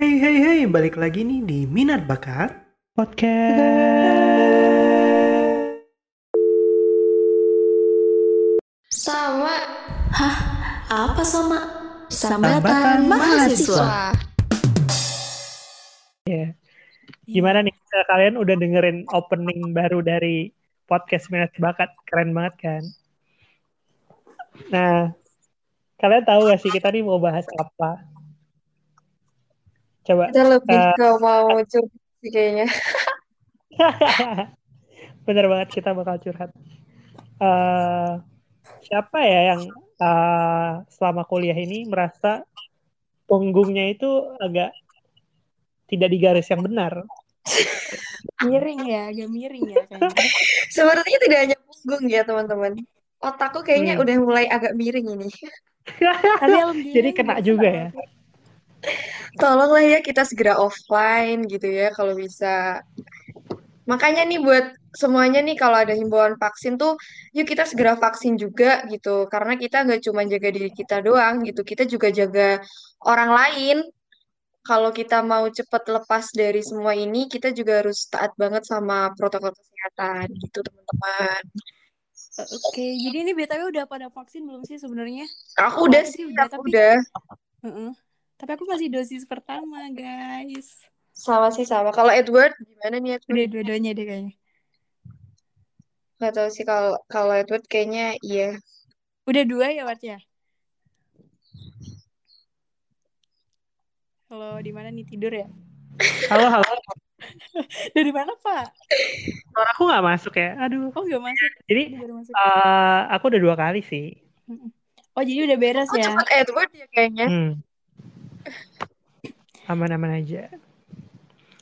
Hey hey hey, balik lagi nih di Minat Bakat Podcast. Sama Apa sama? Sambatan mahasiswa. Ya. Gimana nih kalian udah dengerin opening baru dari podcast Minat Bakat? Keren banget kan? Nah, kalian tahu gak sih kita nih mau bahas apa? Coba. kita lebih Eh, ke mau curhat sih kayaknya. Bener banget kita bakal curhat. Eh, siapa ya yang eh, selama kuliah ini merasa punggungnya itu agak tidak di garis yang benar? Miring ya, agak miring ya kayaknya. Sepertinya tidak hanya punggung ya teman-teman. Otakku kayaknya Hmm. udah mulai agak miring ini. Tapi Jadi kena juga ya. Tolonglah ya kita segera offline gitu ya kalau bisa. Makanya nih buat semuanya nih kalau ada himbauan vaksin tuh yuk kita segera vaksin juga gitu. Karena kita nggak cuma jaga diri kita doang gitu. Kita juga jaga orang lain. Kalau kita mau cepat lepas dari semua ini, kita juga harus taat banget sama protokol kesehatan gitu teman-teman. Oke, jadi ini BTW udah pada vaksin belum sih sebenarnya? Aku udah sih, udah, tapi udah. Tapi aku masih dosis pertama, guys. Sama sih sama. Kalau Edward gimana nih Edward? Udah dua-duanya deh kayaknya. Gak tahu sih kalau kalau Edward kayaknya iya. Udah dua ya, Wart ya? Kalau di mana nih tidur ya? Halo, halo. Dari mana, Pak? Suara aku nggak masuk ya. Aduh. Oh, nggak masuk. Jadi masuk. eh, aku udah dua kali sih. Oh, jadi udah beres Oh ya? cepet Edward ya kayaknya. Hmm. Aman-aman aja.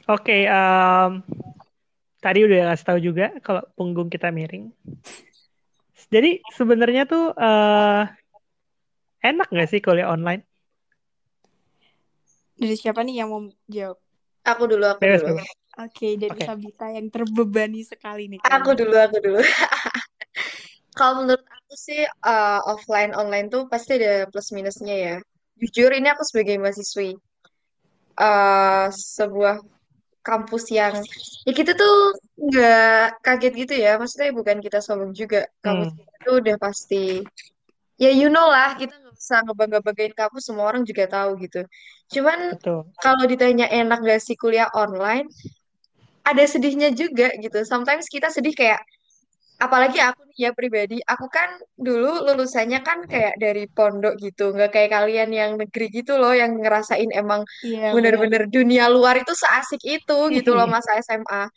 Oke, em, tadi udah kasih tahu juga kalau punggung kita miring. Jadi sebenarnya tuh eh, enak nggak sih kuliah online? Dari siapa nih yang mau jawab? Aku dulu, aku Bebas, dulu. Oke, dari Oke. Sabita yang terbebani sekali nih Aku dulu, aku dulu. Kalau menurut aku sih uh, offline online tuh pasti ada plus minusnya ya. Jujur ini aku sebagai mahasiswi uh, sebuah kampus yang ya kita tuh nggak kaget gitu ya. Maksudnya bukan kita sombong juga. Kampus Hmm, kita tuh udah pasti ya you know lah kita nggak bisa ngebangga-banggain kampus semua orang juga tahu gitu. Cuman kalau ditanya enak gak sih kuliah online, ada sedihnya juga gitu. Sometimes kita sedih kayak apalagi aku nih ya pribadi, aku kan dulu lulusannya kan kayak dari pondok gitu, nggak kayak kalian yang negeri gitu loh, yang ngerasain emang Iya, bener-bener dunia luar itu seasik itu gitu loh masa SMA.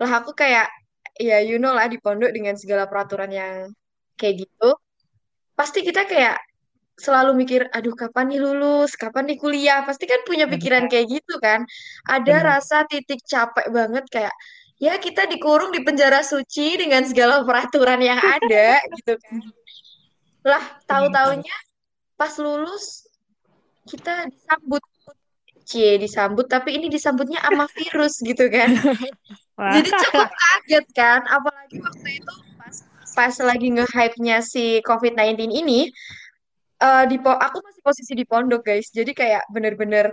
Lah aku kayak ya you know lah di pondok dengan segala peraturan yang kayak gitu, pasti kita kayak selalu mikir, aduh kapan nih lulus, kapan nih kuliah, pasti kan punya pikiran Benar, kayak gitu kan. Ada rasa titik capek banget kayak ya kita dikurung di penjara suci dengan segala peraturan yang ada gitu kan. Lah tahu-taunya pas lulus kita disambut cie disambut tapi ini disambutnya sama virus gitu kan. Wah, Jadi cukup kaget kan, apalagi waktu itu pas pas lagi nge-hype-nya si COVID-19 ini, eh di aku masih posisi di pondok guys. Jadi kayak bener-bener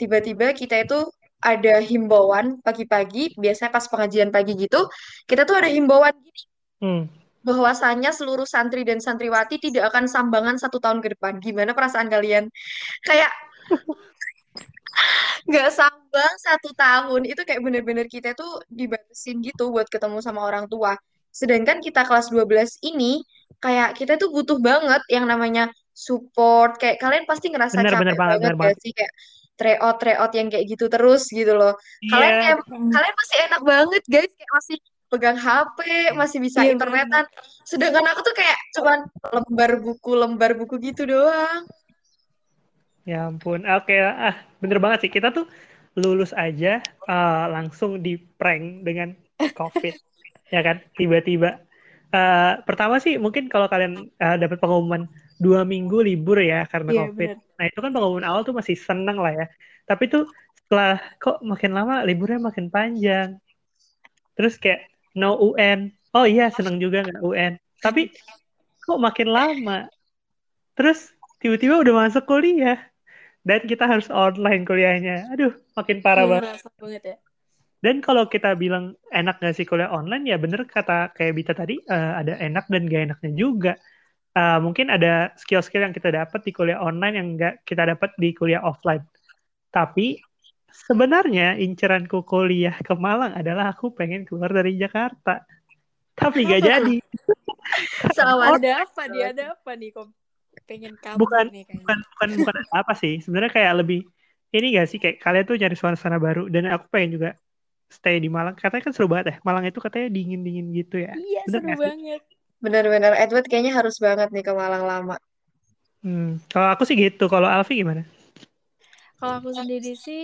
tiba-tiba kita itu ada himbauan pagi-pagi, biasanya pas pengajian pagi gitu, kita tuh ada himbauan gini, hmm. bahwasannya seluruh santri dan santriwati tidak akan sambangan satu tahun ke depan. Gimana perasaan kalian? Kayak nggak sambang satu tahun itu kayak bener-bener kita tuh dibatasin gitu buat ketemu sama orang tua. Sedangkan kita kelas 12 ini kayak kita tuh butuh banget yang namanya support. Kayak kalian pasti ngerasa benar capek banget, banget benar gak banget. sih kayak tryout tryout yang kayak gitu terus gitu loh. Kalian Iya, kayak kalian masih enak banget guys kayak masih pegang HP, masih bisa Iya, internetan. Sedangkan aku tuh kayak cuman lembar buku, lembar buku gitu doang. ya ampun. Oke, ah, bener banget sih. Kita tuh lulus aja eh, langsung di prank dengan COVID, ya kan? Tiba-tiba. Eh, pertama sih mungkin kalau kalian eh, dapat pengumuman dua minggu libur ya karena Iya, COVID. benar. Nah itu kan pengumuman awal tuh masih seneng lah ya. Tapi tuh setelah kok makin lama liburnya makin panjang. Terus kayak no UN. Oh iya seneng juga nggak UN. Tapi kok makin lama. Terus tiba-tiba udah masuk kuliah dan kita harus online kuliahnya. Aduh, makin parah Iya, banget. banget ya. Dan kalau kita bilang enak gak sih kuliah online, ya bener kata kayak Bita tadi, eh, ada enak dan gak enaknya juga. Eh, mungkin ada skill-skill yang kita dapat di kuliah online yang nggak kita dapat di kuliah offline. Tapi sebenarnya inceranku kuliah ke Malang adalah aku pengen keluar dari Jakarta. Tapi gak jadi. Sama Ada apa nih? Ada apa nih? Kok pengen kabur Bukan- nih kayaknya. bukan bukan bukan apa sih sebenarnya kayak lebih ini gak sih kayak kalian tuh cari suasana baru dan aku pengen juga stay di Malang katanya kan seru banget ya Malang itu katanya dingin dingin gitu ya Iya, Bener seru gak sih? Banget. bener-bener Edward kayaknya harus banget nih ke Malang lama. hmm. kalau aku sih gitu kalau Alfi gimana Kalau aku sendiri sih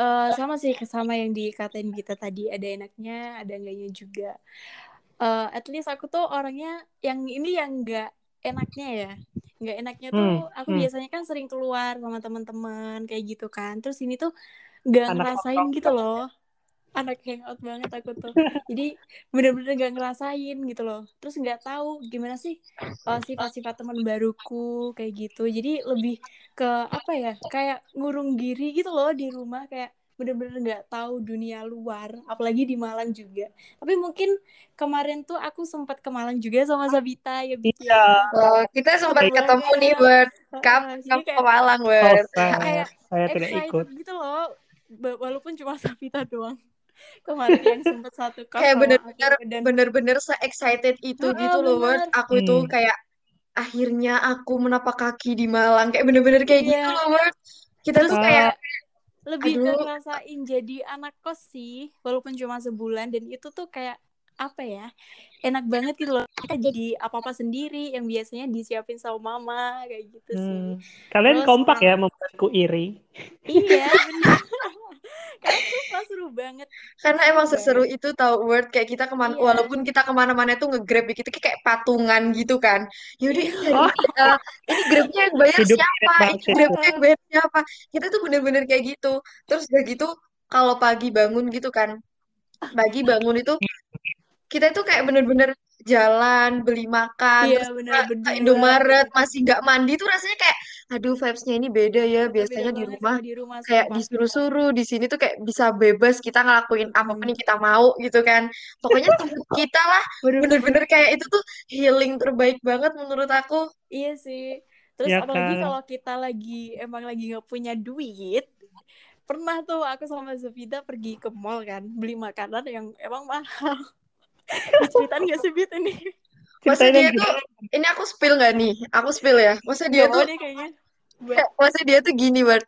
eh, sama sih sama yang dikatain kita tadi ada enaknya, ada enggaknya juga. Eh, at least aku tuh orangnya yang ini yang enggak enaknya ya. Enggak enaknya tuh Hmm, aku hmm. biasanya kan sering keluar sama teman-teman kayak gitu kan. Terus ini tuh enggak ngerasain gitu loh. Anak hangout banget aku tuh. Jadi bener-bener gak ngerasain gitu loh. Terus nggak tahu gimana sih sifat-sifat teman baruku kayak gitu. Jadi lebih ke apa ya kayak ngurung diri gitu loh di rumah kayak bener-bener nggak tahu dunia luar apalagi di Malang juga tapi mungkin kemarin tuh aku sempat ke Malang juga sama Sabita ya Bit Iya. ya Oh, kita sempat Seru ketemu nih, jadi kamu ke Malang, oh Bert? saya kayak saya tidak ikut excited gitu loh walaupun cuma Sabita doang kemarin yang sempat satu kos Kayak bener-bener dan bener-bener se-excited itu Heeh, gitu loh, bener. Aku itu Hmm. kayak akhirnya aku menapak kaki di Malang. Kayak bener-bener kayak gitu Iya. loh, Bert. Kita Terus tuh kayak lebih ke ngerasain jadi anak kos sih walaupun cuma sebulan dan itu tuh kayak apa ya enak banget gitu loh kita jadi apa apa sendiri yang biasanya disiapin sama mama kayak gitu sih hmm. kalian terus kompak ya membuatku iri iya bener karena sumpah seru banget. Karena seru emang seseru banget. itu tau Word kayak kita ke mana iya. walaupun kita ke mana-mana tuh nge-grab gitu kayak patungan gitu kan. Yaudah iya. ini oh ini eh, ini grabnya yang bayar hidup siapa? ini grabnya yang bayar siapa? Kita tuh bener-bener kayak gitu. Terus udah gitu kalau pagi bangun gitu kan pagi bangun itu kita itu kayak bener-bener jalan beli makan iya terus bener kita ke berdua Indomaret masih nggak mandi tuh rasanya kayak aduh vibes-nya ini beda ya beda biasanya di rumah di rumah kayak disuruh-suruh di sini tuh kayak bisa bebas kita ngelakuin apa pun Mm-mm. yang kita mau gitu kan. Pokoknya tempat kita lah bener-bener. kayak itu tuh healing terbaik banget menurut aku. Iya sih. Terus ya apalagi kan? kalau kita lagi emang lagi nggak punya duit pernah tuh aku sama Zafida pergi ke mall kan beli makanan yang emang mahal. Diceritain gak sih Bit ini masa ceritain dia tuh ini aku spill nggak nih? Aku spill ya. Masa dia tuh masa dia tuh gini Bart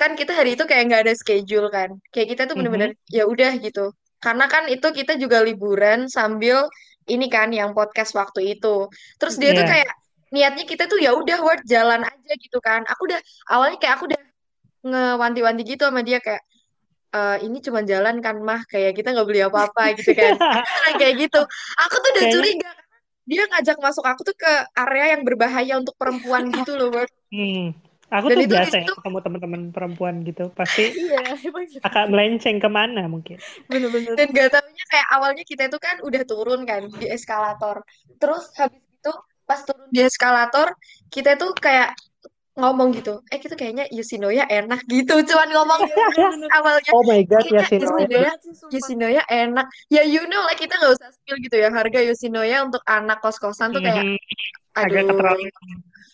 kan kita hari itu kayak nggak ada schedule kan. Kayak kita tuh bener-bener ya udah gitu. Karena kan itu kita juga liburan sambil ini kan yang podcast waktu itu. Terus dia tuh Iya. kayak niatnya kita tuh ya udah Word jalan aja gitu kan. Aku udah awalnya kayak aku udah ngewanti-wanti gitu sama dia kayak "Eh, ini cuma jalan kan mah. Kayak kita nggak beli apa-apa gitu kan. Kayak gitu. Aku tuh udah curiga dia ngajak masuk aku tuh ke area yang berbahaya untuk perempuan gitu loh Hmm. Aku Dan tuh itu biasa ya situ- ketemu teman-teman perempuan gitu, pasti iya emang gitu. agak melenceng ke mana mungkin. bener-bener dan gak taunya kayak awalnya kita itu kan udah turun kan di eskalator terus habis itu pas turun di eskalator kita tuh kayak ngomong gitu eh kita kayaknya Yoshinoya enak gitu cuman ngomong iya bener-bener awalnya Oh my god, ya sih sumpah Yoshinoya enak ya you know lah kita nggak usah spill gitu ya harga Yoshinoya untuk anak kos-kosan tuh kayak Mhm. Agak aduh keterlaluan.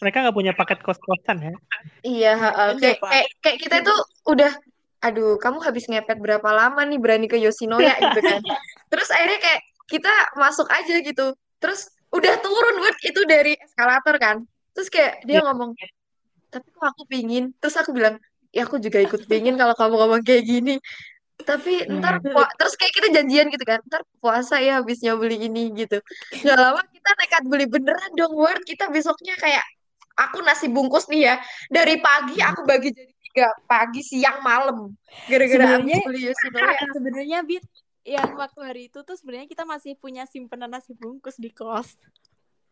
Mereka nggak punya paket kos-kosan ya. iya heeh. Ada, kayak kayak kayak kita tuh udah aduh kamu habis ngepet berapa lama nih berani ke Yoshinoya gitu kan terus akhirnya kayak kita masuk aja gitu terus udah turun Word itu dari eskalator kan terus kayak dia Iya. ngomong tapi kok aku pingin? Terus aku bilang ya aku juga ikut pingin kalau kamu ngomong kayak gini. Tapi ntar Hmm. pua- terus kayak kita janjian gitu kan ntar puasa ya habisnya beli ini gitu. Nggak lama kita nekat beli beneran dong Word. Kita besoknya kayak aku nasi bungkus nih ya dari pagi aku bagi jadi tiga pagi siang malam. Gara-gara Sebenarnya- beli Yoshinoya sebenarnya Bit yang waktu hari itu tuh sebenarnya kita masih punya simpenan nasi bungkus di kos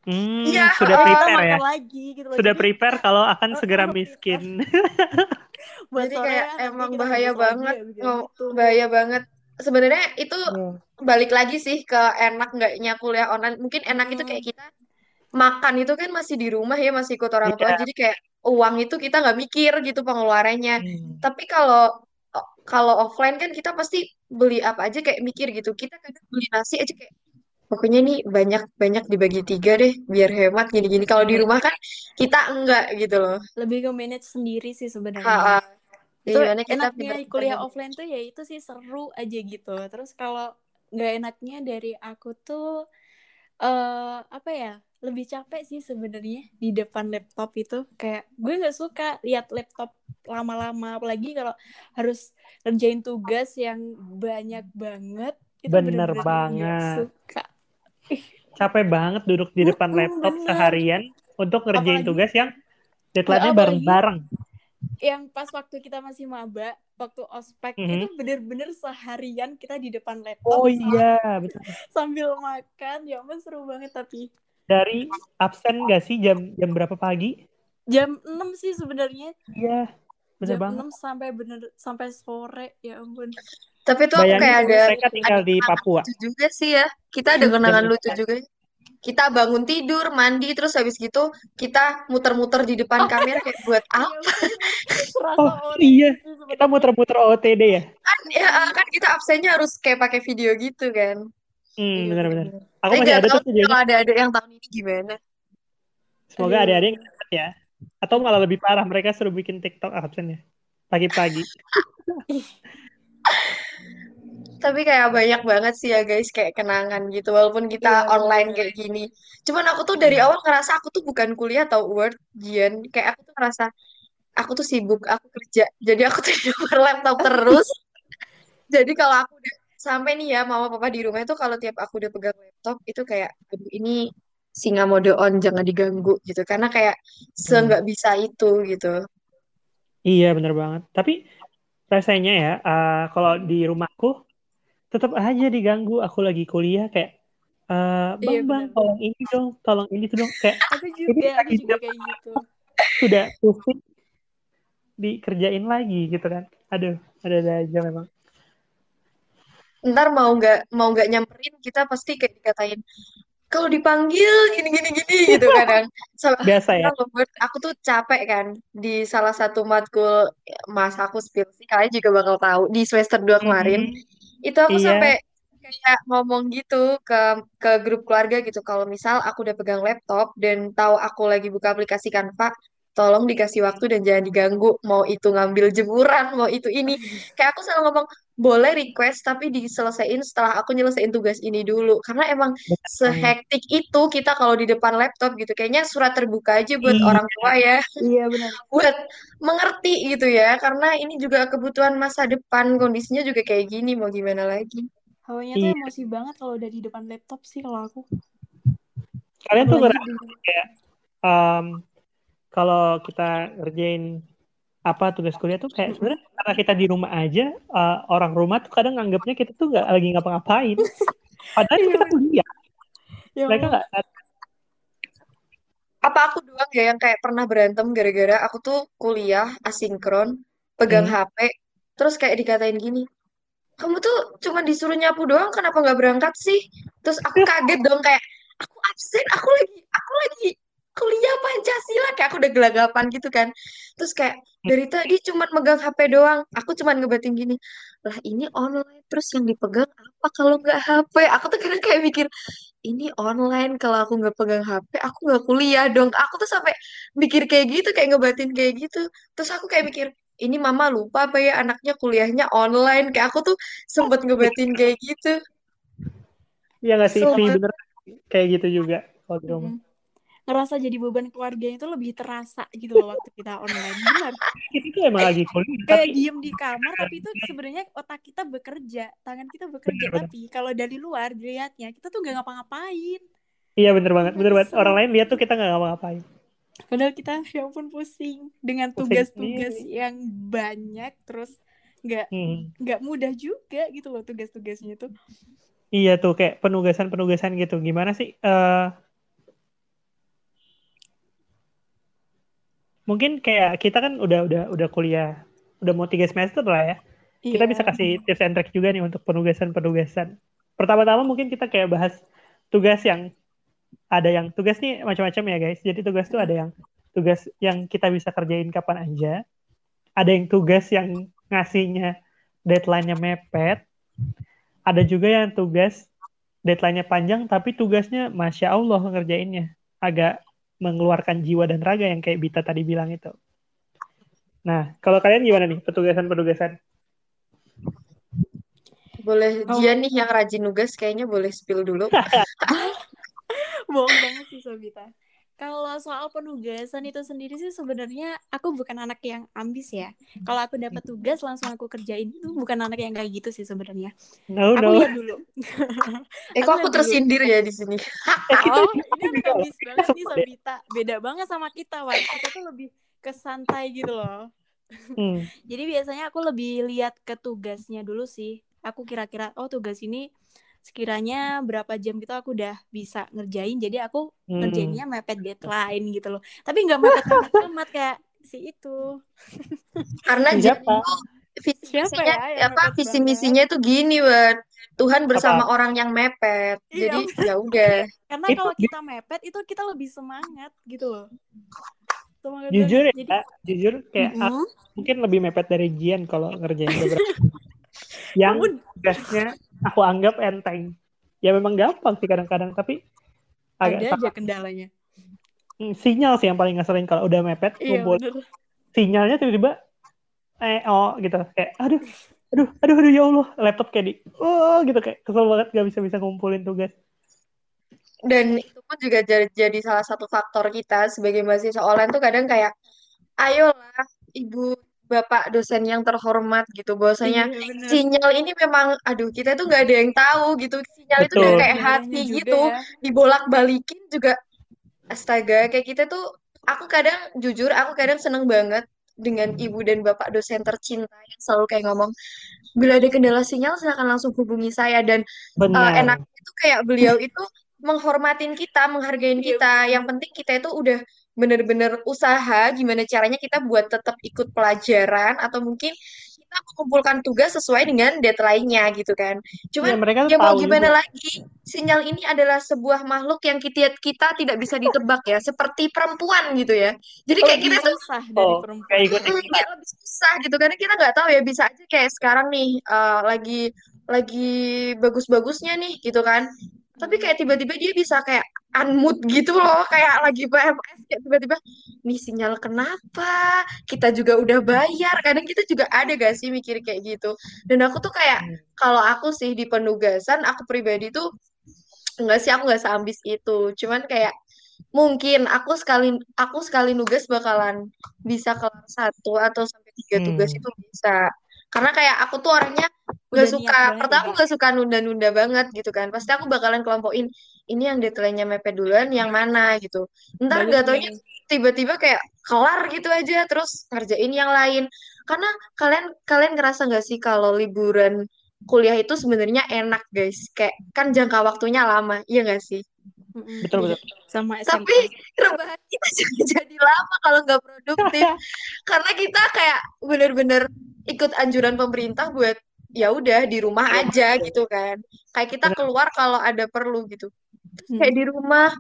Hmm, Iya, sudah oh. prepare ya. lagi gitu loh Sudah Jadi, prepare kalau akan Oh, segera oh, miskin. jadi kayak emang bahaya banget ya, gitu. ngom- bahaya banget sebenarnya itu Iya. balik lagi sih ke enak nggaknya kuliah online mungkin enak itu kayak Hmm. kita makan itu kan masih di rumah ya masih ikut orang tua Iya. jadi kayak uang itu kita nggak mikir gitu pengeluarannya. Hmm. Tapi kalau kalau offline kan kita pasti beli apa aja kayak mikir gitu. Kita kadang beli nasi aja kayak pokoknya nih banyak-banyak dibagi tiga deh biar hemat gini-gini. Kalau di rumah kan kita enggak gitu loh. Lebih ke manage sendiri sih sebenarnya. ha. Itu Gimana kita enaknya kuliah offline tuh ya itu sih seru aja gitu. Terus kalau nggak enaknya dari aku tuh eh apa ya? Lebih capek sih sebenarnya di depan laptop itu. Kayak gue nggak suka lihat laptop lama-lama apalagi kalau harus ngerjain tugas yang banyak banget. Itu Bener banget. suka. Capek banget duduk di depan Mm-mm, laptop bener. seharian untuk ngerjain Apalagi tugas yang deadline-nya bareng-bareng. yang pas waktu kita masih maba, waktu ospek Mhm. itu bener-bener seharian kita di depan laptop Oh iya, betul. sambil makan. Ya ampun seru banget tapi Dari absen nggak sih jam jam berapa pagi? jam 6 sih sebenarnya. Iya, bener Jam banget. 6 sampai bener sampai sore. Ya ampun. Tapi tuh aku Bayangin kayak ada mereka tinggal di Papua lucu juga sih ya. Kita ada kenangan lucu juga. Kita bangun tidur, mandi, terus habis gitu kita muter-muter di depan kamera kayak buat Iya apa? Oh OTD iya, kita muter-muter OOTD ya. Kan ya Mm-mm. kan kita absennya harus kayak pakai video gitu kan. Hmm, Iya benar-benar. Aku Tapi masih nggak ada tuh kalau ada ada yang tahun ini gimana. Semoga ada-ada yang ya. Atau malah lebih parah, mereka suruh bikin TikTok absen ya. Pagi-pagi. Tapi kayak banyak banget sih ya guys kayak kenangan gitu walaupun Iya kita online bener. kayak gini. Cuman aku tuh dari awal ngerasa aku tuh bukan kuliah atau work Jian. Kayak aku tuh ngerasa aku tuh sibuk, aku kerja. Jadi aku tuh di depan laptop terus. Jadi kalau aku udah sampai nih ya mama papa di rumah itu kalau tiap aku udah pegang laptop itu kayak aduh ini singa mode on jangan diganggu gitu karena kayak Hmm. seenggak bisa itu gitu. Iya, bener banget. Tapi rasanya ya, eh, kalau di rumahku tetap aja diganggu. Aku lagi kuliah kayak, eh, Iya bang, bang, bener. tolong ini dong, tolong ini tuh dong. Kayak Aku ini juga, aku lagi juga kayak gitu. sudah pusing dikerjain lagi gitu kan. Aduh, ada-ada aja memang. Ntar mau nggak mau nggak nyamperin kita pasti kayak dikatain kalau dipanggil gini gini gini gitu kadang. Biasa ya. aku tuh capek kan di salah satu matkul mas aku spill sih kalian juga bakal tahu di semester 2 kemarin Mhm. Itu aku Iya. sampai kayak ngomong gitu ke ke grup keluarga gitu kalau misal aku udah pegang laptop dan tahu aku lagi buka aplikasi Canva tolong dikasih waktu dan jangan diganggu mau itu ngambil jemuran mau itu ini kayak aku selalu ngomong boleh request tapi diselesaikan setelah aku nyelesain tugas ini dulu karena emang sehektik itu kita kalau di depan laptop gitu kayaknya surat terbuka aja buat Iya. orang tua ya Iya benar. buat mengerti gitu ya karena ini juga kebutuhan masa depan kondisinya juga kayak gini mau gimana lagi Hawanya tuh Iya. emosi banget kalau udah di depan laptop sih kalau aku. Kalian tuh ngerasa kayak em, kalau kita ngerjain apa tugas kuliah tuh kayak sebenarnya karena kita di rumah aja eh, orang rumah tuh kadang nganggapnya kita tuh nggak lagi ngapa-ngapain. Padahal Iya kita kuliah. Ya mereka nggak apa aku doang ya yang kayak pernah berantem gara-gara aku tuh kuliah asinkron pegang Hmm. HP terus kayak dikatain gini kamu tuh cuma disuruh nyapu doang kenapa nggak berangkat sih? Terus aku kaget dong kayak aku absen aku lagi aku lagi kuliah Pancasila kayak aku udah gelagapan gitu kan. Terus kayak dari tadi cuma megang HP doang. Aku cuma ngebatin gini lah ini online terus yang dipegang apa kalau nggak HP aku tuh kadang kayak mikir ini online kalau aku nggak pegang HP aku nggak kuliah dong. Aku tuh sampai mikir kayak gitu kayak ngebatin kayak gitu. Terus aku kayak mikir ini mama lupa apa ya anaknya kuliahnya online. Kayak aku tuh sempet ngebatin kayak gitu. Ya nggak sih banget bener. Kayak gitu juga kalau di rumah. Mm-mm. Ngerasa jadi beban keluarga itu lebih terasa gitu loh waktu kita online. Benar. kita tuh emang lagi kuliah Kayak tapi diem di kamar tapi itu sebenarnya otak kita bekerja, tangan kita bekerja. bener-bener Tapi kalau dari luar dilihatnya kita tuh gak ngapa-ngapain. iya bener banget bener banget orang lain lihat tuh kita nggak ngapa-ngapain Padahal kita ya ampun pusing dengan tugas-tugas yang banyak terus nggak Hmm. nggak mudah juga gitu loh tugas-tugasnya tuh. iya tuh kayak penugasan-penugasan gitu gimana sih eh mungkin kayak kita kan udah udah udah kuliah udah mau tiga semester lah ya kita bisa Iya. kasih tips and trick juga nih untuk penugasan-penugasan pertama-tama mungkin kita kayak bahas tugas yang ada yang tugas nih macam-macam ya guys jadi tugas tuh ada yang tugas yang kita bisa kerjain kapan aja. Ada yang tugas yang ngasihnya deadline-nya mepet. Ada juga yang tugas deadline-nya panjang tapi tugasnya masya Allah ngerjainnya agak mengeluarkan jiwa dan raga yang kayak Bita tadi bilang itu. Nah, kalau kalian gimana nih petugasan-petugasan? Boleh Oh. dia nih yang rajin nugas kayaknya boleh spill dulu. Bohong banget sih Sobita. Kalau soal penugasan itu sendiri sih sebenarnya aku bukan anak yang ambis ya. Kalau aku dapat tugas langsung aku kerjain itu bukan anak yang kayak gitu sih sebenarnya. No, Aku no. lihat dulu. Eh Aku kok aku tersindir ya di sini. Oh, ini anak ambis banget nih. Sobita. Beda banget sama kita, Wan. Kita tuh lebih ke santai gitu loh. Hmm. Jadi biasanya aku lebih lihat ke tugasnya dulu sih. Aku kira-kira oh tugas ini sekiranya berapa jam gitu aku udah bisa ngerjain. Jadi aku Hmm. ngerjainnya mepet deadline gitu loh. Tapi nggak mepet-mepet amat kayak si itu. Karena Siapa? Tuh visi Siapa misinya ya apa mepet visi misinya tuh gini, Wan. Tuhan bersama orang yang mepet. Iya, Jadi ya udah. Karena Itu kalau kita mepet itu kita lebih semangat gitu loh. Semangat Jujur ya, Jadi jujur kayak aku Mm-mm. mungkin lebih mepet dari Jian kalau ngerjain beberapa. yang tugasnya aku anggap enteng. Ya memang gampang sih kadang-kadang, tapi agak ada aja kendalanya. Hmm, sinyal sih yang paling ngeselin kalau udah mepet Iya sinyalnya tiba-tiba eh oh gitu. Kayak aduh aduh aduh aduh ya Allah. Laptop kayak di oh gitu. Kayak kesel banget gak bisa bisa ngumpulin tugas. Dan itu pun juga jadi, jadi salah satu faktor kita sebagai mahasiswa online tuh kadang kayak, ayolah ibu bapak dosen yang terhormat gitu, bahwasanya Iya bener. sinyal ini memang, aduh kita tuh nggak ada yang tahu gitu, sinyal itu Betul. udah kayak Kedengarannya hati juga gitu, ya. dibolak-balikin juga, astaga kayak kita tuh, aku kadang jujur, aku kadang seneng banget dengan ibu dan bapak dosen tercinta yang selalu kayak ngomong, bila ada kendala sinyal silakan langsung hubungi saya dan eh, enaknya itu kayak beliau itu menghormatin kita, menghargain Iya, kita. Yang penting kita itu udah bener-bener usaha gimana caranya kita buat tetap ikut pelajaran atau mungkin kita mengumpulkan tugas sesuai dengan deadline-nya gitu kan. ya Cuman mereka ya mau tahu gimana juga lagi, sinyal ini adalah sebuah makhluk yang kita kita tidak bisa ditebak ya, seperti perempuan gitu ya. Jadi kayak kita Lebih tuh susah dari oh perempuan. kayak ikut Mm, kayak lebih susah gitu karena kita nggak tahu ya bisa aja kayak sekarang nih eh, lagi lagi bagus-bagusnya nih gitu kan tapi Hmm. kayak tiba-tiba dia bisa kayak unmute gitu loh kayak lagi PMS kayak tiba-tiba nih sinyal kenapa? Kita juga udah bayar. Kadang kita juga ada gak sih mikir kayak gitu? Dan aku tuh kayak Hmm. kalau aku sih di penugasan aku pribadi tuh enggak sih aku nggak seambis itu. Cuman kayak mungkin aku sekali aku sekali nugas bakalan bisa kelar satu atau sampai tiga tugas Hmm. itu bisa karena kayak aku tuh orangnya gak suka. ya, pertama Bang. gak suka nunda-nunda banget gitu kan. Pasti aku bakalan kelompokin ini yang deadline-nya mepet duluan yang mana? gitu. Ntar gak taunya tiba-tiba kayak kelar gitu aja terus ngerjain yang lain. Karena kalian kalian ngerasa gak sih kalau liburan kuliah itu sebenarnya enak guys? Kayak kan jangka waktunya lama iya gak sih? Betul betul. Sama tapi SMA. rebahan kita juga jadi lama kalau nggak produktif. Karena kita kayak bener-bener ikut anjuran pemerintah buat ya udah di rumah aja gitu kan kayak kita Bener. keluar kalau ada perlu gitu Hmm. kayak di rumah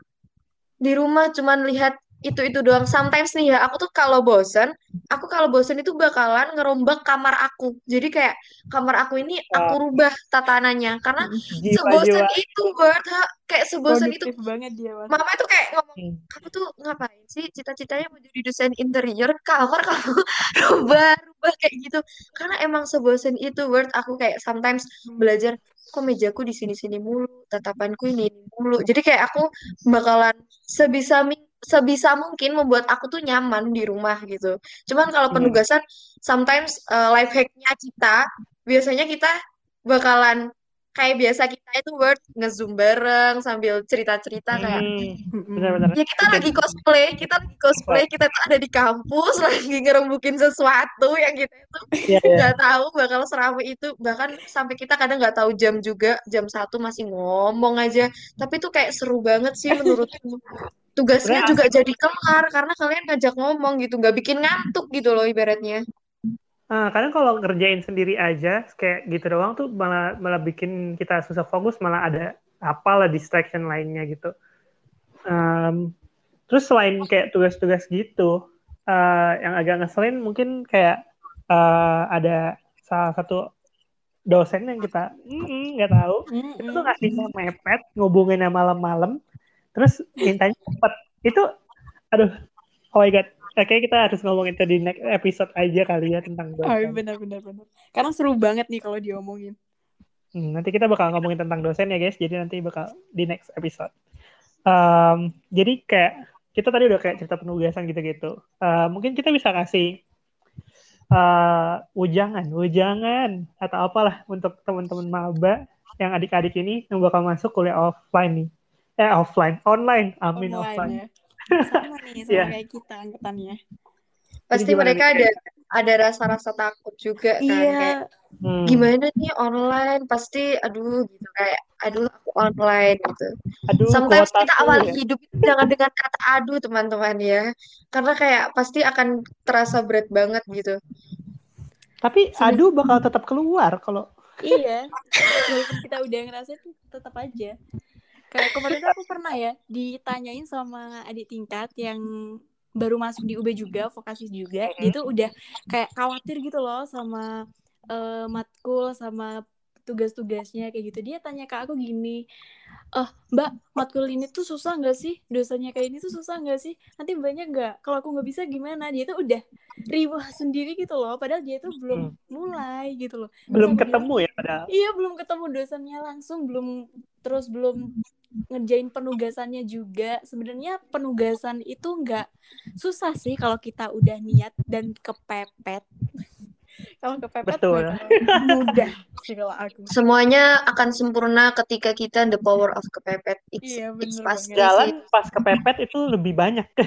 di rumah cuman lihat itu itu doang. Sometimes nih ya aku tuh kalau bosen aku kalau bosen itu bakalan ngerombak kamar aku. Jadi kayak kamar aku ini aku rubah tatanannya. Karena sebosen jiwa-jiwa itu Bert. Ha. kayak sebosen itu banget dia, mama itu kayak ngomong Hmm. kamu tuh ngapain sih cita-citanya mau jadi desain interior? Kamar kamu rubah-rubah kayak gitu. Karena emang sebosen itu word aku kayak sometimes belajar kok mejaku di sini-sini mulu? Tatapanku ini, ini mulu. Jadi kayak aku bakalan sebisa mi- sebisa mungkin membuat aku tuh nyaman di rumah gitu cuman kalau Hmm. penugasan sometimes uh, life hacknya kita biasanya kita bakalan kayak biasa kita itu word ngezoom bareng sambil cerita-cerita kayak Hmm, Mm-mm. benar-benar. Ya kita lagi cosplay, kita lagi cosplay, kita tuh ada di kampus lagi ngerembukin sesuatu yang kita itu Iya, iya. nggak tahu bakal seramai itu bahkan sampai kita kadang nggak tahu jam juga jam satu masih ngomong aja tapi tuh kayak seru banget sih menurutku tugasnya juga jadi kelar karena kalian ngajak ngomong gitu nggak bikin ngantuk gitu loh ibaratnya. Ah, kadang kalau ngerjain sendiri aja kayak gitu doang tuh malah malah bikin kita susah fokus malah ada apalah distraction lainnya gitu. Em, terus selain kayak tugas-tugas gitu uh, yang agak ngeselin mungkin kayak uh, ada salah satu dosen yang kita nggak mm, tahu. Mm, itu tuh ngasih mepet ngubunginnya malam-malam terus mintanya cepet itu aduh oh my god Oke, kita harus ngomongin itu di next episode aja kali ya tentang dosen. Oh, benar benar benar. Karena seru banget nih kalau diomongin. Hmm, nanti kita bakal ngomongin tentang dosen ya guys. Jadi nanti bakal di next episode. Um, jadi kayak kita tadi udah kayak cerita penugasan gitu-gitu. Uh, mungkin kita bisa kasih uh, ujangan, ujangan atau apalah untuk teman-teman maba yang adik-adik ini yang bakal masuk kuliah offline nih. Eh offline, online. Amin online, offline. Ya sama nih sama yeah. kayak kita angkatannya pasti mereka nih? ada ada rasa-rasa takut juga kan yeah. kayak hmm. gimana nih online pasti aduh gitu kayak aduh aku online gitu aduh, sometimes kita awal ya. hidup itu jangan dengan kata aduh teman-teman ya karena kayak pasti akan terasa berat banget gitu tapi aduh bakal tetap keluar kalau iya kita udah ngerasa itu tetap aja kayak kemarin tuh aku pernah ya ditanyain sama adik tingkat yang baru masuk di UB juga vokasi juga. Dia tuh udah kayak khawatir gitu loh sama uh, matkul sama tugas-tugasnya kayak gitu. Dia tanya ke aku gini eh mbak matkul ini tuh susah nggak sih? Dosanya kayak ini tuh susah nggak sih? Nanti banyak nggak? Kalau aku nggak bisa gimana? Dia tuh udah riwah sendiri gitu loh padahal dia tuh belum hmm. mulai gitu loh. Belum ketemu ya padahal. Iya belum ketemu dosennya langsung belum terus belum ngerjain penugasannya juga. Sebenarnya penugasan itu nggak susah sih kalau kita udah niat dan kepepet kalau kepepet Betul. mudah. Sih kalau aku. Semuanya akan sempurna ketika kita the power of kepepet. It's, iya, it's pas jalan pas kepepet itu lebih banyak.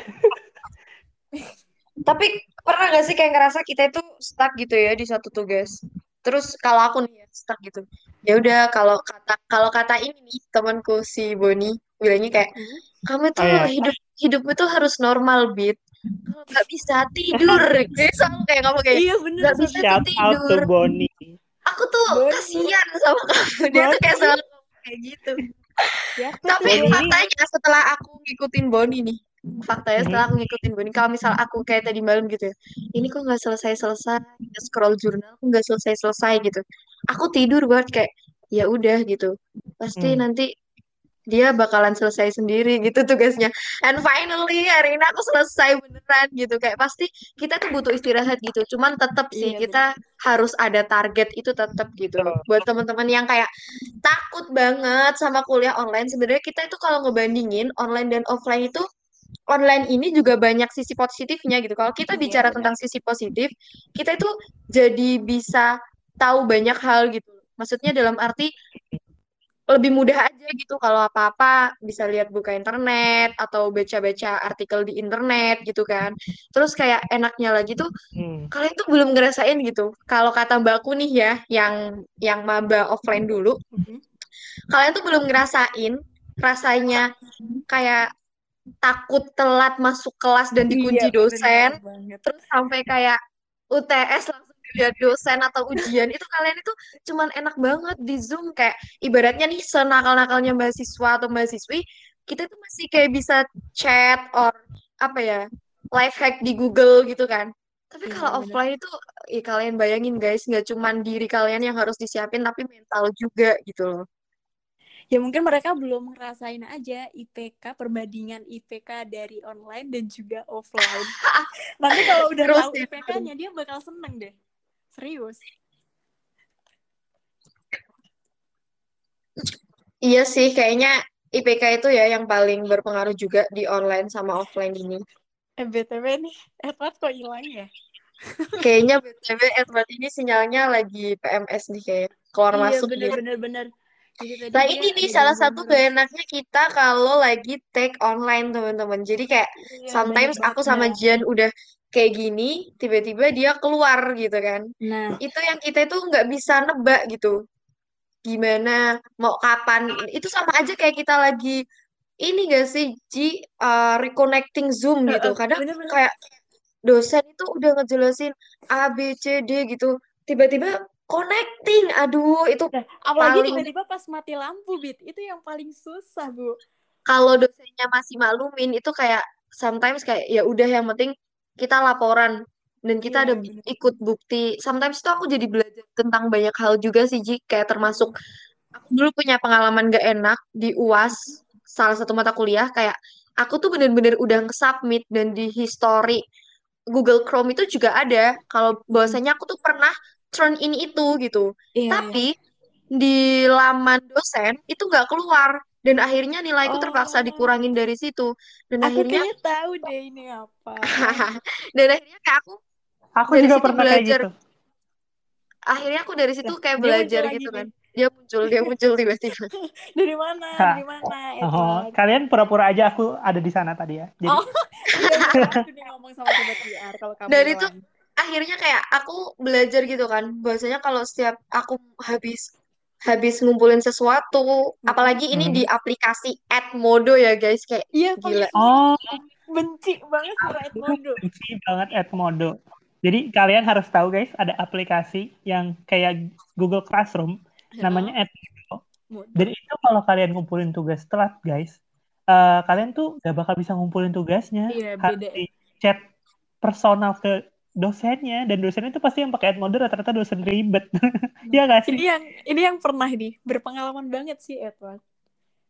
Tapi pernah gak sih kayak ngerasa kita itu stuck gitu ya di satu tugas? Terus kalau aku nih stuck gitu. Ya udah kalau kata kalau kata ini nih temanku si Boni bilangnya kayak hmm? kamu tuh oh, iya. hidup hidupmu tuh harus normal bit kalau nggak bisa tidur gitu selalu kayak kamu kayak iya, bener, nggak bisa Shout tidur Boni. aku tuh Boni. kasihan sama kamu dia Boni. tuh kayak selalu kayak gitu ya, tapi faktanya setelah aku ngikutin Boni nih faktanya setelah aku ngikutin Boni kalau misal aku kayak tadi malam gitu ya ini kok nggak selesai selesai scroll jurnal aku nggak selesai selesai gitu aku tidur buat kayak ya udah gitu pasti hmm. nanti dia bakalan selesai sendiri gitu tugasnya and finally hari ini aku selesai beneran gitu kayak pasti kita tuh butuh istirahat gitu cuman tetap sih iya, kita bener. harus ada target itu tetap gitu buat teman-teman yang kayak takut banget sama kuliah online sebenarnya kita itu kalau ngebandingin online dan offline itu online ini juga banyak sisi positifnya gitu. Kalau kita iya, bicara tentang sisi positif, kita itu jadi bisa tahu banyak hal gitu. Maksudnya dalam arti lebih mudah aja gitu kalau apa-apa bisa lihat buka internet atau baca-baca artikel di internet gitu kan. Terus kayak enaknya lagi tuh hmm. kalian tuh belum ngerasain gitu. Kalau kata Mbakku nih ya yang yang maba offline dulu, hmm. kalian tuh belum ngerasain rasanya kayak takut telat masuk kelas dan dikunci iya, dosen terus sampai kayak UTS langsung dosen atau ujian itu kalian itu cuman enak banget di Zoom. Kayak ibaratnya nih senakal-nakalnya mahasiswa atau mahasiswi kita tuh masih kayak bisa chat or apa ya life hack di Google gitu kan. Tapi iya, kalau offline itu ya kalian bayangin guys nggak cuman diri kalian yang harus disiapin tapi mental juga gitu loh. Ya mungkin mereka belum ngerasain aja IPK perbandingan IPK dari online dan juga offline. Nanti kalau udah Terus tahu ya. IPK-nya dia bakal seneng deh serius? Iya sih kayaknya IPK itu ya yang paling berpengaruh juga di online sama offline ini. Eh BTW nih Edward kok hilang ya? Kayaknya BTW Edward ini sinyalnya lagi PMS nih kayak keluar iya, masuk bener, gitu. bener bener. Nah ini nih salah satu gak enaknya kita kalau lagi take online teman-teman. Jadi kayak iya, sometimes aku sama Jian udah kayak gini, tiba-tiba dia keluar gitu kan. Nah, itu yang kita itu nggak bisa nebak gitu. Gimana, mau kapan? Itu sama aja kayak kita lagi ini gak sih, Ji, uh, reconnecting Zoom gitu. Kadang bener -bener. kayak dosen itu udah ngejelasin A, B, C, D gitu. Tiba-tiba connecting aduh itu nah, apalagi tiba-tiba pas mati lampu bit itu yang paling susah bu kalau dosennya masih maklumin itu kayak sometimes kayak ya udah yang penting kita laporan dan kita Iya, ada bener. ikut bukti. Sometimes tuh aku jadi belajar tentang banyak hal juga sih Ji, kayak termasuk aku dulu punya pengalaman gak enak di UAS salah satu mata kuliah kayak aku tuh bener-bener udah nge-submit dan di history Google Chrome itu juga ada kalau bahwasanya aku tuh pernah turn in itu gitu. Iya, iya. Tapi di laman dosen itu nggak keluar dan akhirnya nilaiku terpaksa Oh. dikurangin dari situ dan Aku akhirnya tahu deh ini apa. dan akhirnya kayak aku Aku Dari juga situ pernah kayak belajar. gitu. akhirnya aku dari situ kayak dia belajar gitu kan nih. dia muncul dia muncul tiba-tiba Dari mana? Dari mana, Oh, kalian pura-pura aja aku ada di sana tadi ya. Jadi Oh, iya, aku nih ngomong sama sobat VR kalau kamu Dan itu- akhirnya kayak aku belajar gitu kan bahwasanya kalau setiap aku habis habis ngumpulin sesuatu apalagi ini Hmm. di aplikasi Edmodo ya guys kayak Iya, Gila. paling oh, benci banget sama Edmodo. benci banget Edmodo. Jadi kalian harus tahu guys, ada aplikasi yang kayak Google Classroom namanya Edmodo. Modo. Dan itu kalau kalian ngumpulin tugas telat guys, eh, kalian tuh gak bakal bisa ngumpulin tugasnya. Iya, Harus beda. di chat personal ke dosennya dan dosennya itu pasti yang pakai Edmodo rata-rata dosen ribet. Iya gak sih? Ini yang ini yang pernah nih berpengalaman banget sih Edward.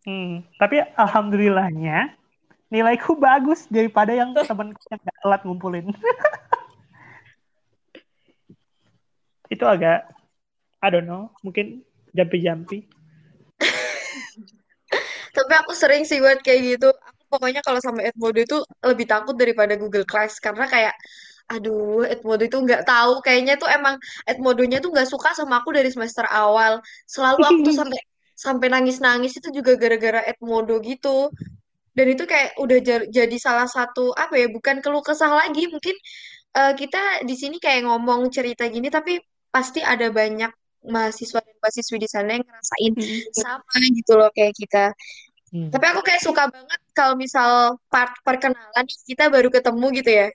Hmm, tapi alhamdulillahnya nilaiku bagus daripada yang temenku yang gak telat ngumpulin. Itu agak, I don't know, mungkin jampi-jampi. tapi aku sering sih buat kayak gitu aku pokoknya kalau sama Edmodo itu lebih takut daripada Google Class karena kayak aduh Edmodo itu nggak tahu. Kayaknya tuh emang Edmodonya tuh nggak suka sama aku dari semester awal. Selalu aku tuh sampai sampai nangis-nangis itu juga gara-gara Edmodo gitu. Dan itu kayak udah ja- jadi salah satu apa ya bukan keluh kesah lagi. Mungkin eh, kita di sini kayak ngomong cerita gini tapi pasti ada banyak mahasiswa dan mahasiswi di sana yang ngerasain sama gitu loh kayak kita. Hmm. tapi aku kayak suka banget kalau misal part perkenalan kita baru ketemu gitu ya.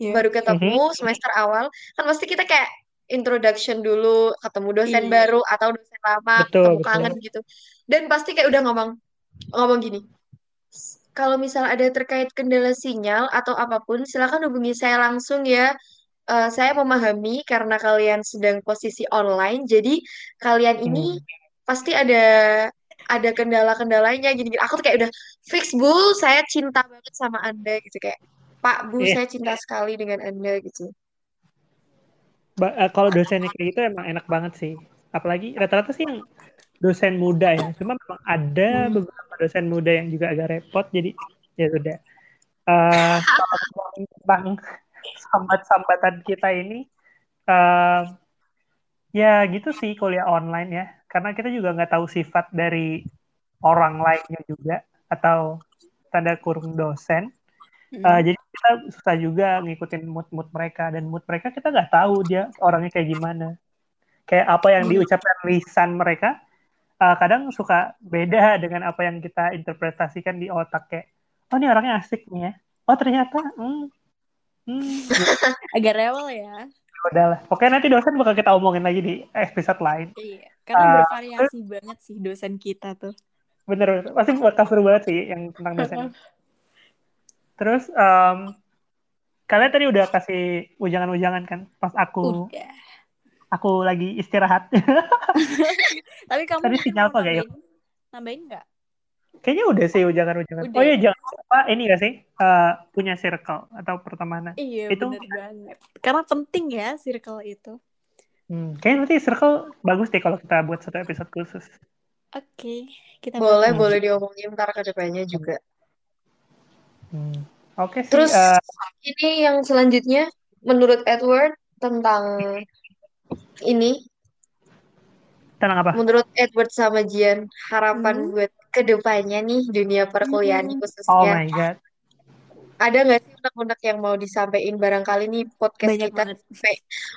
Iya. Baru ketemu semester awal, kan pasti kita kayak introduction dulu, ketemu dosen Iya. baru atau dosen lama, Betul, ketemu betul. kangen gitu. Dan pasti kayak udah ngomong ngomong gini. Kalau misal ada terkait kendala sinyal atau apa pun, silakan hubungi saya langsung ya. Eh, saya memahami karena kalian sedang posisi online, jadi kalian ini Hmm. pasti ada ada kendala-kendalanya gini-gini. Aku tuh kayak udah fix Bu, saya cinta banget sama Anda gitu kayak Pak Bu, Iya. saya cinta sekali dengan Anda gitu. Ba- eh, kalau dosennya kayak gitu emang enak banget sih. Apalagi rata-rata sih yang dosen muda ya. Cuma memang ada Hmm. beberapa dosen muda yang juga agak repot. Jadi ya sudah. Eh, kalau ngomongin tentang sambat-sambatan kita ini, eh, ya gitu sih kuliah online ya. Karena kita juga nggak tahu sifat dari orang lainnya juga atau tanda kurung dosen. Uh, jadi kita susah juga ngikutin mood-mood mereka dan mood mereka kita nggak tahu dia orangnya kayak gimana. Kayak apa yang Hmm. diucapkan lisan mereka uh, kadang suka beda dengan apa yang kita interpretasikan di otak kayak oh ini orangnya asik nih ya. Oh ternyata hmm, hmm, Agak rewel ya. udahlah. Oke nanti dosen bakal kita omongin lagi di episode lain. Iya. Karena Ah, bervariasi banget sih dosen kita tuh. Bener, bener. pasti bakal seru banget sih yang tentang dosen. Terus um, kalian tadi udah kasih ujangan-ujangan kan pas aku Udah. aku lagi istirahat. Tapi kamu Tadi mungkin sinyal apa, Gayo? nambahin, nambahin nggak? Kayaknya udah sih ujangan-ujangan. Oh iya jangan lupa ini gak sih eh, punya circle atau pertemanan. Iya, Itu- bener banget. Karena penting ya circle itu. Hmm, kayaknya nanti circle bagus deh kalau kita buat satu episode khusus. Oke, kita Boleh, bakal- boleh diomongin ntar ke depannya juga. Hmm. Oke sih. Terus eh, ini yang selanjutnya menurut Edward tentang ini, tenang apa? menurut Edward sama Jian harapan Hmm. buat ke depannya nih dunia perkuliahan Hmm. Oh khususnya. my god. Ada nggak sih unek-unek yang mau disampaikan barangkali nih podcast Banyak kita banget.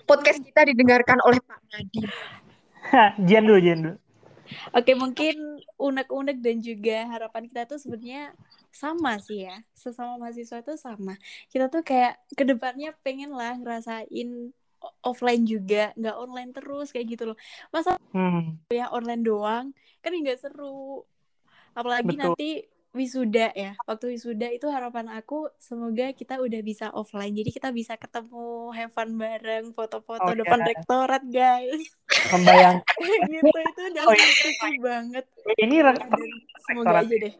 podcast kita didengarkan oleh Pak Nadi. Jian dulu, Jian dulu. Oke, mungkin unek-unek dan juga harapan kita tuh sebenarnya sama sih ya. Sesama mahasiswa tuh sama. Kita tuh kayak ke depannya pengen lah ngerasain offline juga, nggak online terus kayak gitu loh. Masa Hmm. kuliah online doang kan nggak seru. Apalagi Betul. nanti wisuda ya waktu wisuda itu harapan aku semoga kita udah bisa offline jadi kita bisa ketemu have fun bareng foto-foto Oh, depan rektorat guys Membayang. gitu itu udah Oh, iya. banget Ini Dan rektor semoga rektorat. aja deh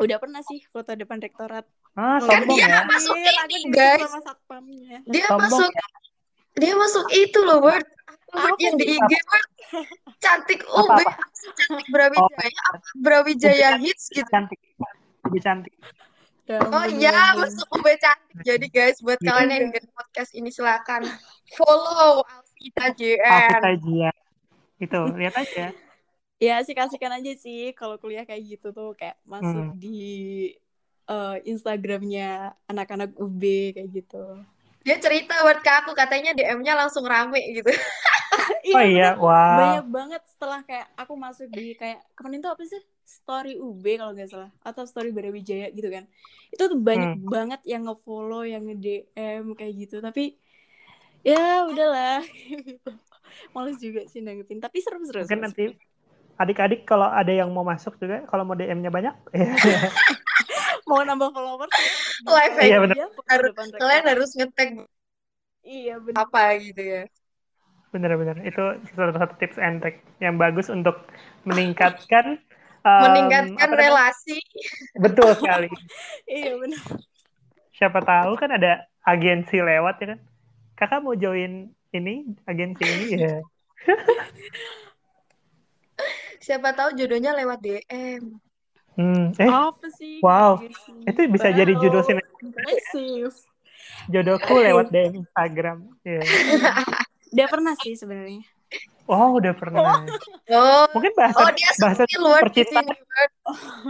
udah pernah sih foto depan rektorat Ah, sombong dia ya. masuk aku ini, guys. sama satpamnya Dia Sombong masuk ya. dia masuk itu loh word word yang di? IG word cantik UB cantik Brawijaya apa Brawijaya hits gitu Cantik. Lebih cantik. Ya Oh iya, ya masuk UB cantik. Jadi guys, buat Gitu. kalian yang dengerin podcast ini silakan follow Alvita JN. Alvita Jia. Itu, lihat aja. Ya sih kasihkan aja sih kalau kuliah kayak gitu tuh kayak masuk Hmm. di eh, Instagramnya anak-anak UB kayak gitu Dia cerita buat ke aku, katanya DM-nya langsung rame gitu. Oh iya, wah. banyak banget setelah kayak aku masuk di kayak kemarin tuh apa sih story UB kalau nggak salah atau story Brawijaya gitu kan itu tuh banyak Hmm. banget yang ngefollow yang nge DM kayak gitu tapi ya udahlah males juga sih nanggepin tapi seru-seru Mungkin seru. nanti adik-adik kalau ada yang mau masuk juga, kalau mau DM-nya banyak, ya. mau nambah followers Live Iya, bener. Harus- Kalian harus ngetag iya bener apa gitu ya. Bener-bener. Itu salah satu tips and trick yang bagus untuk meningkatkan em, Meningkatkan relasi. Betul sekali. iya bener Siapa tahu kan ada agensi lewat ya kan. Kakak mau join ini, agensi ini ya. Siapa tahu jodohnya lewat DM. Hmm, eh, apa sih wow. Gitu itu bisa jadi judul sini. Impresif. Jodohku lewat DM Instagram. Ya. Udah pernah sih sebenarnya. Wow, udah pernah. Oh, Mungkin oh bahasan dia bahasan spill word di percintaan, sini. Word.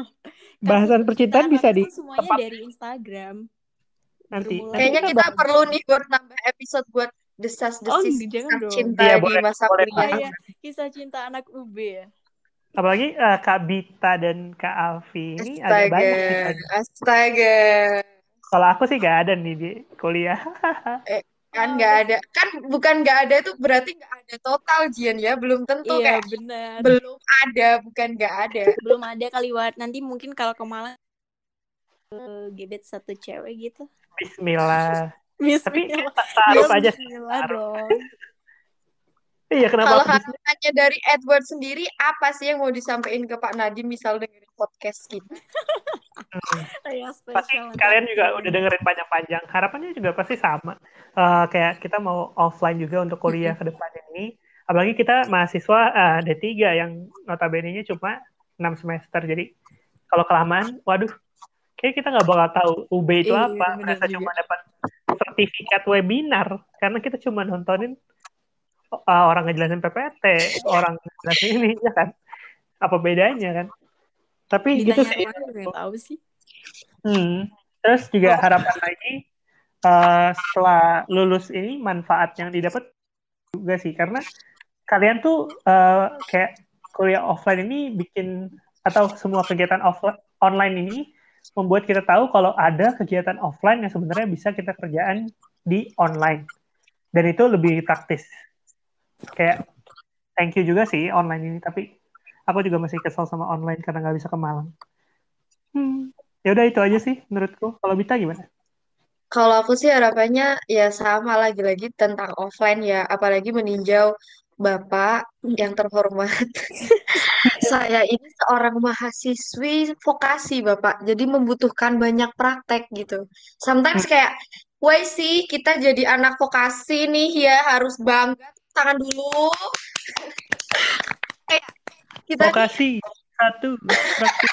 bahasan percintaan bisa aku di semuanya tempat dari Instagram. nanti. Nanti Kayaknya kita kita bahas. perlu nih buat nambah episode buat Oh, desas-desis jangan kisah dong. cinta Iya, di boleh, masa kuliah. iya. Kisah cinta anak UB ya. Apalagi eh, Kak Bita dan Kak Alfi ini Astaga, banyak astaga. Kalau aku sih gak ada nih di kuliah. Eh, kan nggak ada. Kan bukan nggak ada itu berarti nggak ada total, Jian ya. Belum tentu Iya, kayak benar. belum ada, bukan nggak ada. Belum ada kali Wat. Nanti mungkin kalau ke Malang eh, gebet satu cewek gitu. Bismillah. Tapi Bismillah. ta- taruh Ya, aja. Bismillah dong. Iya, kenapa Kalau harapannya dari Edward sendiri, apa sih yang mau disampaikan ke Pak Nadiem misal dengerin podcast kita? Hmm. Saya Pasti kalian juga udah dengerin panjang-panjang. Harapannya juga pasti sama. Eh, kayak kita mau offline juga untuk kuliah ke depan ini. Apalagi kita mahasiswa eh, D3 yang notabene-nya cuma 6 semester. Jadi kalau kelamaan, waduh, kayak kita nggak bakal tahu UB itu Iya, apa. Merasa juga. cuma dapat sertifikat webinar. Karena kita cuma nontonin eh, orang ngejelasin PPT, orang ngejelasin ini, ya kan? Apa bedanya kan? Tapi gitu Ditanya sih. orang juga nggak tahu sih. Hmm. Terus juga harapan lagi eh, setelah lulus ini manfaat yang didapat juga sih karena kalian tuh eh, kayak kuliah offline ini bikin atau semua kegiatan offline online ini membuat kita tahu kalau ada kegiatan offline yang sebenarnya bisa kita kerjaan di online dan itu lebih praktis kayak thank you juga sih online ini tapi aku juga masih kesel sama online karena nggak bisa ke Malang hmm. ya udah itu aja sih menurutku kalau Bita gimana Kalau aku sih harapannya ya sama lagi-lagi tentang offline ya, apalagi meninjau Bapak yang terhormat. Saya ini seorang mahasiswi vokasi, Bapak. Jadi membutuhkan banyak praktek gitu. Sometimes kayak, why sih kita jadi anak vokasi nih ya harus bangga tangan dulu. kayak kita nih vokasi. Satu. Praktis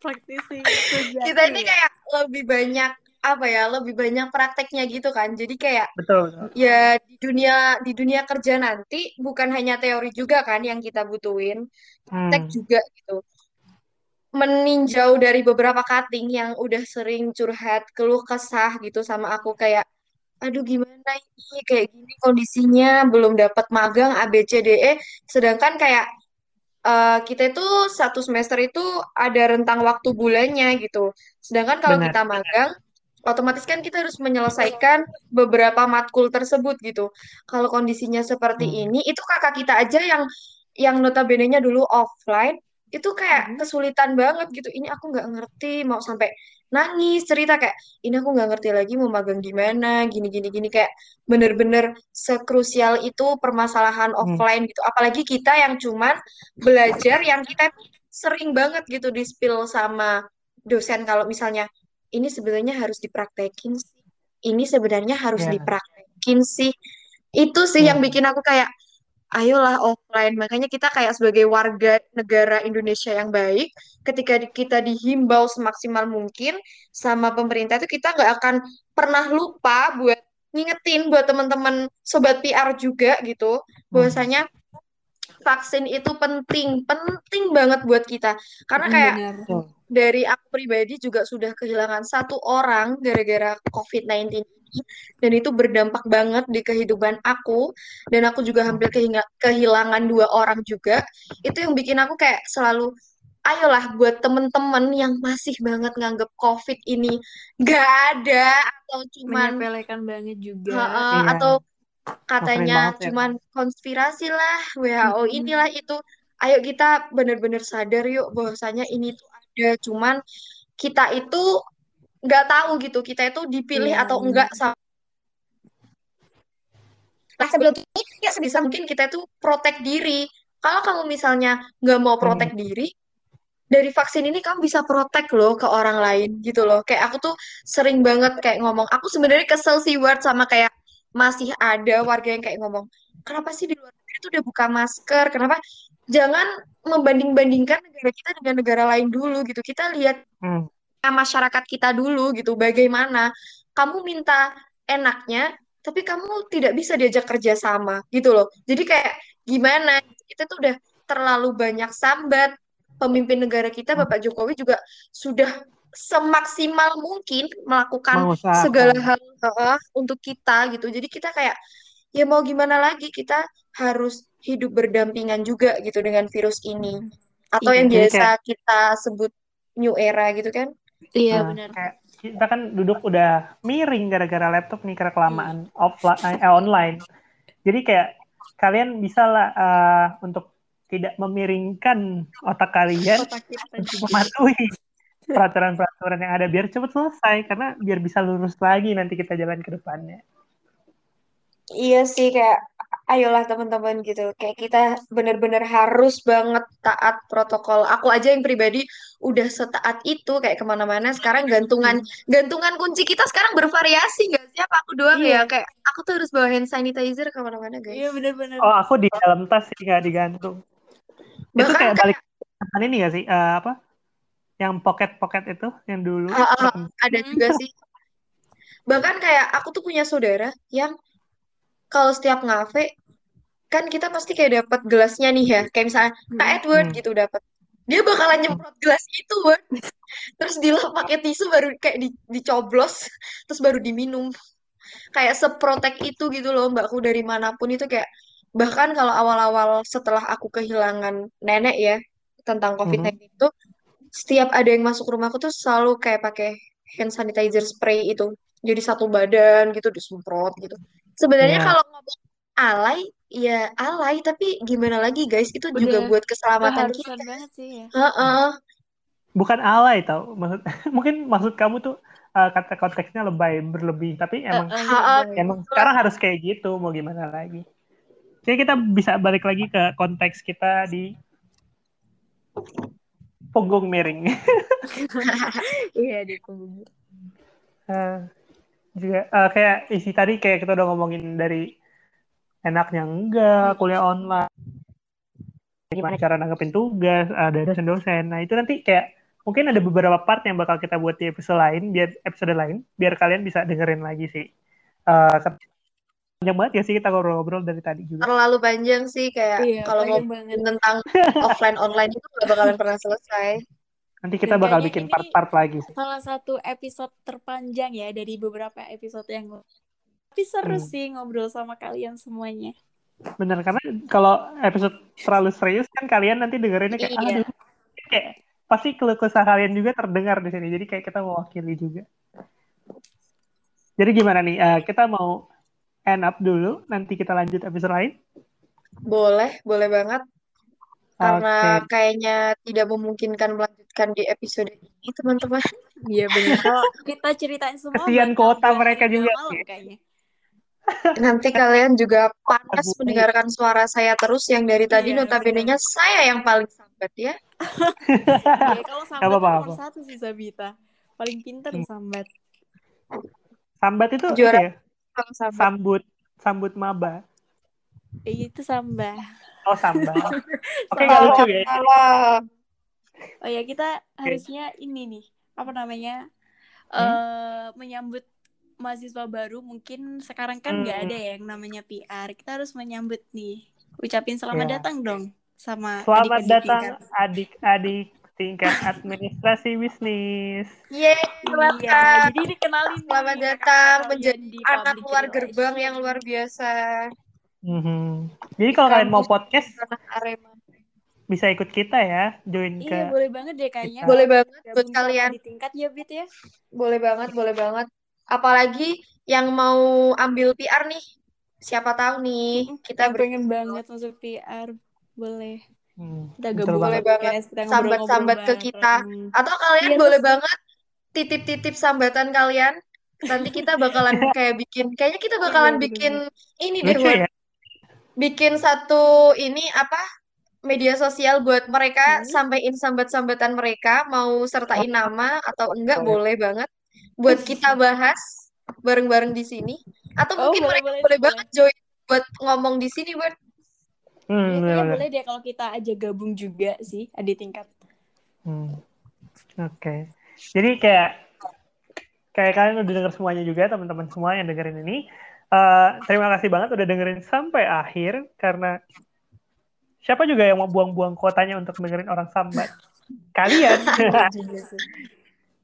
Praktisi. Kita ini kayak lebih banyak apa ya lebih banyak prakteknya gitu kan. Jadi kayak betul. ya di dunia di dunia kerja nanti bukan hanya teori juga kan yang kita butuhin. Praktek hmm. juga gitu. Meninjau dari beberapa cutting yang udah sering curhat keluh kesah gitu sama aku kayak aduh gimana ini kayak gini kondisinya belum dapat magang ABCDE sedangkan kayak eh, kita itu satu semester itu ada rentang waktu bulannya gitu sedangkan kalau benar kita magang otomatis kan kita harus menyelesaikan beberapa matkul tersebut gitu. Kalau kondisinya seperti Hmm. ini, itu kakak kita aja yang yang notabene-nya dulu offline itu kayak Mhm. kesulitan banget gitu. Ini aku nggak ngerti, mau sampai nangis cerita kayak ini aku nggak ngerti lagi mau magang gimana, gini gini gini kayak bener-bener sekrusial itu permasalahan Hmm. offline gitu. Apalagi kita yang cuman belajar yang kita sering banget gitu di spill sama dosen kalau misalnya ini sebenarnya harus dipraktekin sih. Ini sebenarnya harus Ya. dipraktekin sih. Itu sih yang Hmm. bikin aku kayak ayolah offline. Makanya kita kayak sebagai warga negara Indonesia yang baik, ketika kita dihimbau semaksimal mungkin sama pemerintah itu kita nggak akan pernah lupa buat ngingetin buat teman-teman sobat PR juga gitu, Hmm. bahwasanya vaksin itu penting, penting banget buat kita. Karena Mm, kayak benar. Dari aku pribadi juga sudah kehilangan satu orang gara-gara COVID-19 ini dan itu berdampak banget di kehidupan aku dan aku juga hampir kehilangan dua orang juga itu yang bikin aku kayak selalu ayolah buat temen-temen yang masih banget nganggep COVID ini gak ada atau cuman Menyepelekan banget juga. ha-ha, Iya. atau katanya banget ya. cuman konspirasi lah WHO Mm-mm. inilah itu ayo kita bener-bener sadar yuk bahwasanya ini tuh ada cuman kita itu nggak tahu gitu kita itu dipilih Iya, atau enggak sama Nah, sebelum ini ya sebisa mungkin kita itu protek diri. Kalau kamu misalnya nggak mau Hmm. protek diri, dari vaksin ini kamu bisa protek loh ke orang lain gitu loh. Kayak aku tuh sering banget kayak ngomong, aku sebenarnya kesel sih word sama kayak masih ada warga yang kayak ngomong, kenapa sih di luar negeri itu udah buka masker? Kenapa? Jangan membanding-bandingkan negara kita dengan negara lain dulu gitu. Kita lihat Hmm. Masyarakat kita dulu gitu. Bagaimana kamu minta enaknya, tapi kamu tidak bisa diajak kerja sama gitu loh. Jadi kayak gimana? Kita tuh udah terlalu banyak sambat. Pemimpin negara kita Hmm. Bapak Jokowi juga sudah semaksimal mungkin melakukan Mengusahakan. segala hal uh, untuk kita gitu. Jadi kita kayak ya mau gimana lagi kita harus hidup berdampingan juga gitu dengan virus ini. Atau yang Iya. Jadi biasa kita sebut new era gitu kan. Iya, Nah, benar. kayak kita kan duduk udah miring gara-gara laptop nih karena kelamaan Hmm. offline eh, online. Jadi kayak kalian bisa lah eh, untuk tidak memiringkan otak kalian Otak untuk mematuhi peraturan-peraturan yang ada biar cepet selesai karena biar bisa lurus lagi nanti kita jalan ke depannya. Iya sih kayak ayolah teman-teman gitu. Kayak kita bener-bener harus banget taat protokol. Aku aja yang pribadi udah setaat itu kayak ke mana-mana. Sekarang gantungan gantungan kunci kita sekarang bervariasi nggak sih? Apa aku doang ya? Iya. Kayak aku tuh harus bawa hand sanitizer ke mana-mana Iya, guys. benar-benar. Oh, aku di dalam tas sih nggak digantung. Itu Bahkan kayak kayak balik zaman ini nggak sih? Eh, apa? Yang pocket-pocket itu yang dulu. ah, ah, ada Hmm. juga sih. Bahkan kayak aku tuh punya saudara yang kalau setiap ngafe kan kita pasti kayak dapat gelasnya nih ya. Kayak misalnya Kak Hmm. Edward Hmm. gitu dapat. Dia bakalan nyemprot gelas itu, Word. Terus dilap pakai tisu baru kayak di, dicoblos terus baru diminum. Kayak seprotek itu gitu loh mbakku dari mana pun itu kayak bahkan kalau awal-awal setelah aku kehilangan nenek ya tentang Mhm. COVID-19 itu setiap ada yang masuk rumahku tuh selalu kayak pakai hand sanitizer spray itu. Jadi satu badan gitu disemprot gitu. Sebenarnya Iya. kalau ngomong alay ya alay tapi gimana lagi guys itu juga Udah buat keselamatan kita. banget sih ya. Heeh. Bukan alay tau. Maksud, mungkin maksud kamu tuh eh, kata konteksnya lebay, berlebih. Tapi emang Ha-ha. lebay. emang sekarang harus kayak gitu. Mau gimana lagi? Jadi kita bisa balik lagi ke konteks kita di punggung miring. Iya, di punggung. Eh, juga eh, kayak isi tadi kayak kita udah ngomongin dari enaknya enggak kuliah online gimana cara nanggepin tugas ada dosen-dosen nah itu nanti kayak mungkin ada beberapa part yang bakal kita buat di episode lain biar episode lain biar kalian bisa dengerin lagi sih Eh, panjang banget ya sih kita ngobrol-ngobrol dari tadi juga Terlalu panjang sih kayak Iya, kalau ngomongin banget. tentang offline online itu gak bakalan pernah selesai. nanti kita Dan bakal bikin part-part lagi sih salah satu episode terpanjang ya dari beberapa episode yang. Tapi seru Hmm. sih ngobrol sama kalian semuanya. bener karena kalau episode terlalu serius kan kalian nanti dengerinnya kayak Iya. aduh kayak pasti keluh kesah kalian juga terdengar di sini jadi kayak kita mewakili juga jadi gimana nih Eh, kita mau end up dulu nanti kita lanjut episode lain Boleh, boleh banget. karena Oke. kayaknya tidak memungkinkan melanjutkan di episode ini, teman-teman. Iya benar. Kalau kita ceritain semua Kesian kuota dua mereka juga malam kayaknya. Nanti kalian juga panas Aduh. mendengarkan suara saya terus yang dari tadi Iya, notabene-nya saya yang paling sambat ya. Iya, kalau sambat nomor satu sih Sabita. Paling pinter Hmm. sambat. Sambat itu Juara. ya, sambat. sambut sambut maba. Eh, itu samba. Oh samba. Oke nggak lucu ya. Salah. Oh ya kita harusnya ini nih apa namanya Hmm? eh menyambut mahasiswa baru mungkin sekarang kan nggak Hmm. ada ya yang namanya PR kita harus menyambut nih ucapin selamat Iya. datang dong sama Selamat adik-adik datang tingkat. adik-adik tingkat administrasi bisnis. Yeay, Iya, selamat. jadi dikenalin Selamat nih datang menjadi anak luar gerbang yang luar biasa. Mhm. Jadi kalau kalian mau podcast Arema. bisa ikut kita ya, join ke. Iya boleh banget deh kayaknya. Boleh banget buat kalian. di tingkat ya Bit ya. Boleh banget, boleh banget. Apalagi yang mau ambil PR nih. Siapa tahu nih kita ber- pengen banget masuk PR boleh. Hmm, Kita gabung Boleh banget. banget. podcast, kita Sambat-sambat ke kita. atau kalian Iya, boleh terus- banget titip-titip sambatan kalian. Nanti kita bakalan kayak bikin, kayaknya kita bakalan Iya, bikin bener-bener. ini deh buat ya. bikin satu ini apa media sosial buat mereka Hmm. sampaiin sambat-sambatan mereka mau sertain nama atau enggak boleh banget buat kita bahas bareng-bareng di sini atau Oh, mungkin boleh, mereka boleh, boleh banget join buat ngomong di sini buat Hmm, Iya, bener-bener. boleh deh kalau kita aja gabung juga sih adik tingkat. Hmm. Oke. Jadi kayak kayak kalian udah denger semuanya juga teman-teman semua yang dengerin ini. Eh, terima kasih banget udah dengerin sampai akhir karena siapa juga yang mau buang-buang kuotanya untuk dengerin orang sambat? Kalian.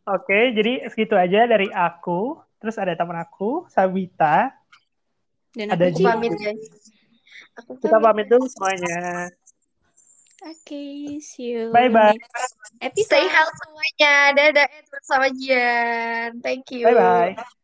Oke, jadi segitu aja dari aku. Terus ada teman aku, Sabita. Dan Ada aku juga. pamit guys aku Kita pamit dulu semuanya. Oke, see you. Bye-bye. next Episode. stay healthy semuanya dadah Edward sama Jian thank you Bye-bye.